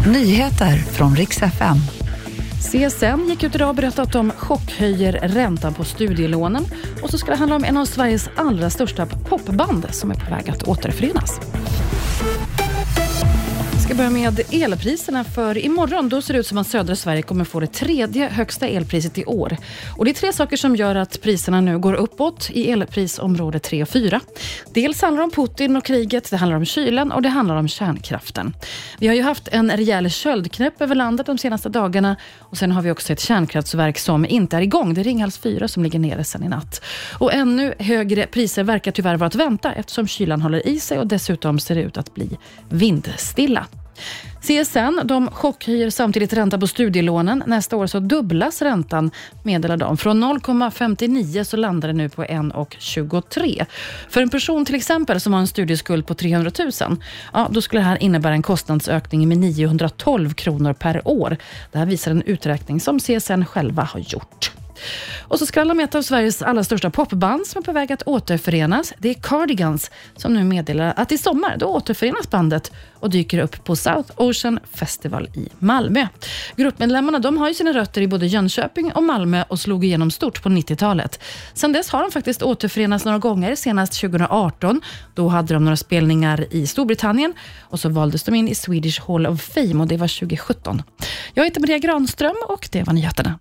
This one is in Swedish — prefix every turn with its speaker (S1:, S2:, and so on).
S1: Nyheter från riks FM.
S2: CSN gick ut idag och berättade att de chockhöjer räntan på studielånen och så ska det handla om en av Sveriges allra största popband som är på väg att återförenas. Ska börja med elpriserna, för imorgon då ser det ut som att södra Sverige kommer få det tredje högsta elpriset i år. Och Det är tre saker som gör att priserna nu går uppåt i elprisområde 3 och 4. Dels handlar det om Putin och kriget, det handlar om kylan och det handlar om kärnkraften. Vi har ju haft en rejäl köldknäpp över landet de senaste dagarna och sen har vi också ett kärnkraftverk som inte är igång. Det är Ringhals 4 som ligger nere sen i natt. Och ännu högre priser verkar tyvärr vara att vänta eftersom kylan håller i sig och dessutom ser det ut att bli vindstilla. CSN de chockhöjer samtidigt räntan på studielånen. Nästa år så dubblas räntan, meddelar de. Från 0,59 så landar det nu på 1,23. För en person till exempel som har en studieskuld på 300 000, ja, då skulle det här innebära en kostnadsökning med 912 kronor per år. Det här visar en uträkning som CSN själva har gjort. Och så skvallrar med ett av Sveriges allra största popband som är på väg att återförenas. Det är Cardigans som nu meddelar att i sommar då återförenas bandet och dyker upp på South Ocean Festival i Malmö. Gruppmedlemmarna de har ju sina rötter i både Jönköping och Malmö och slog igenom stort på 90-talet. Sen dess har de faktiskt återförenats några gånger, senast 2018. Då hade de några spelningar i Storbritannien och så valdes de in i Swedish Hall of Fame och det var 2017. Jag heter Maria Granström och det var nyheterna.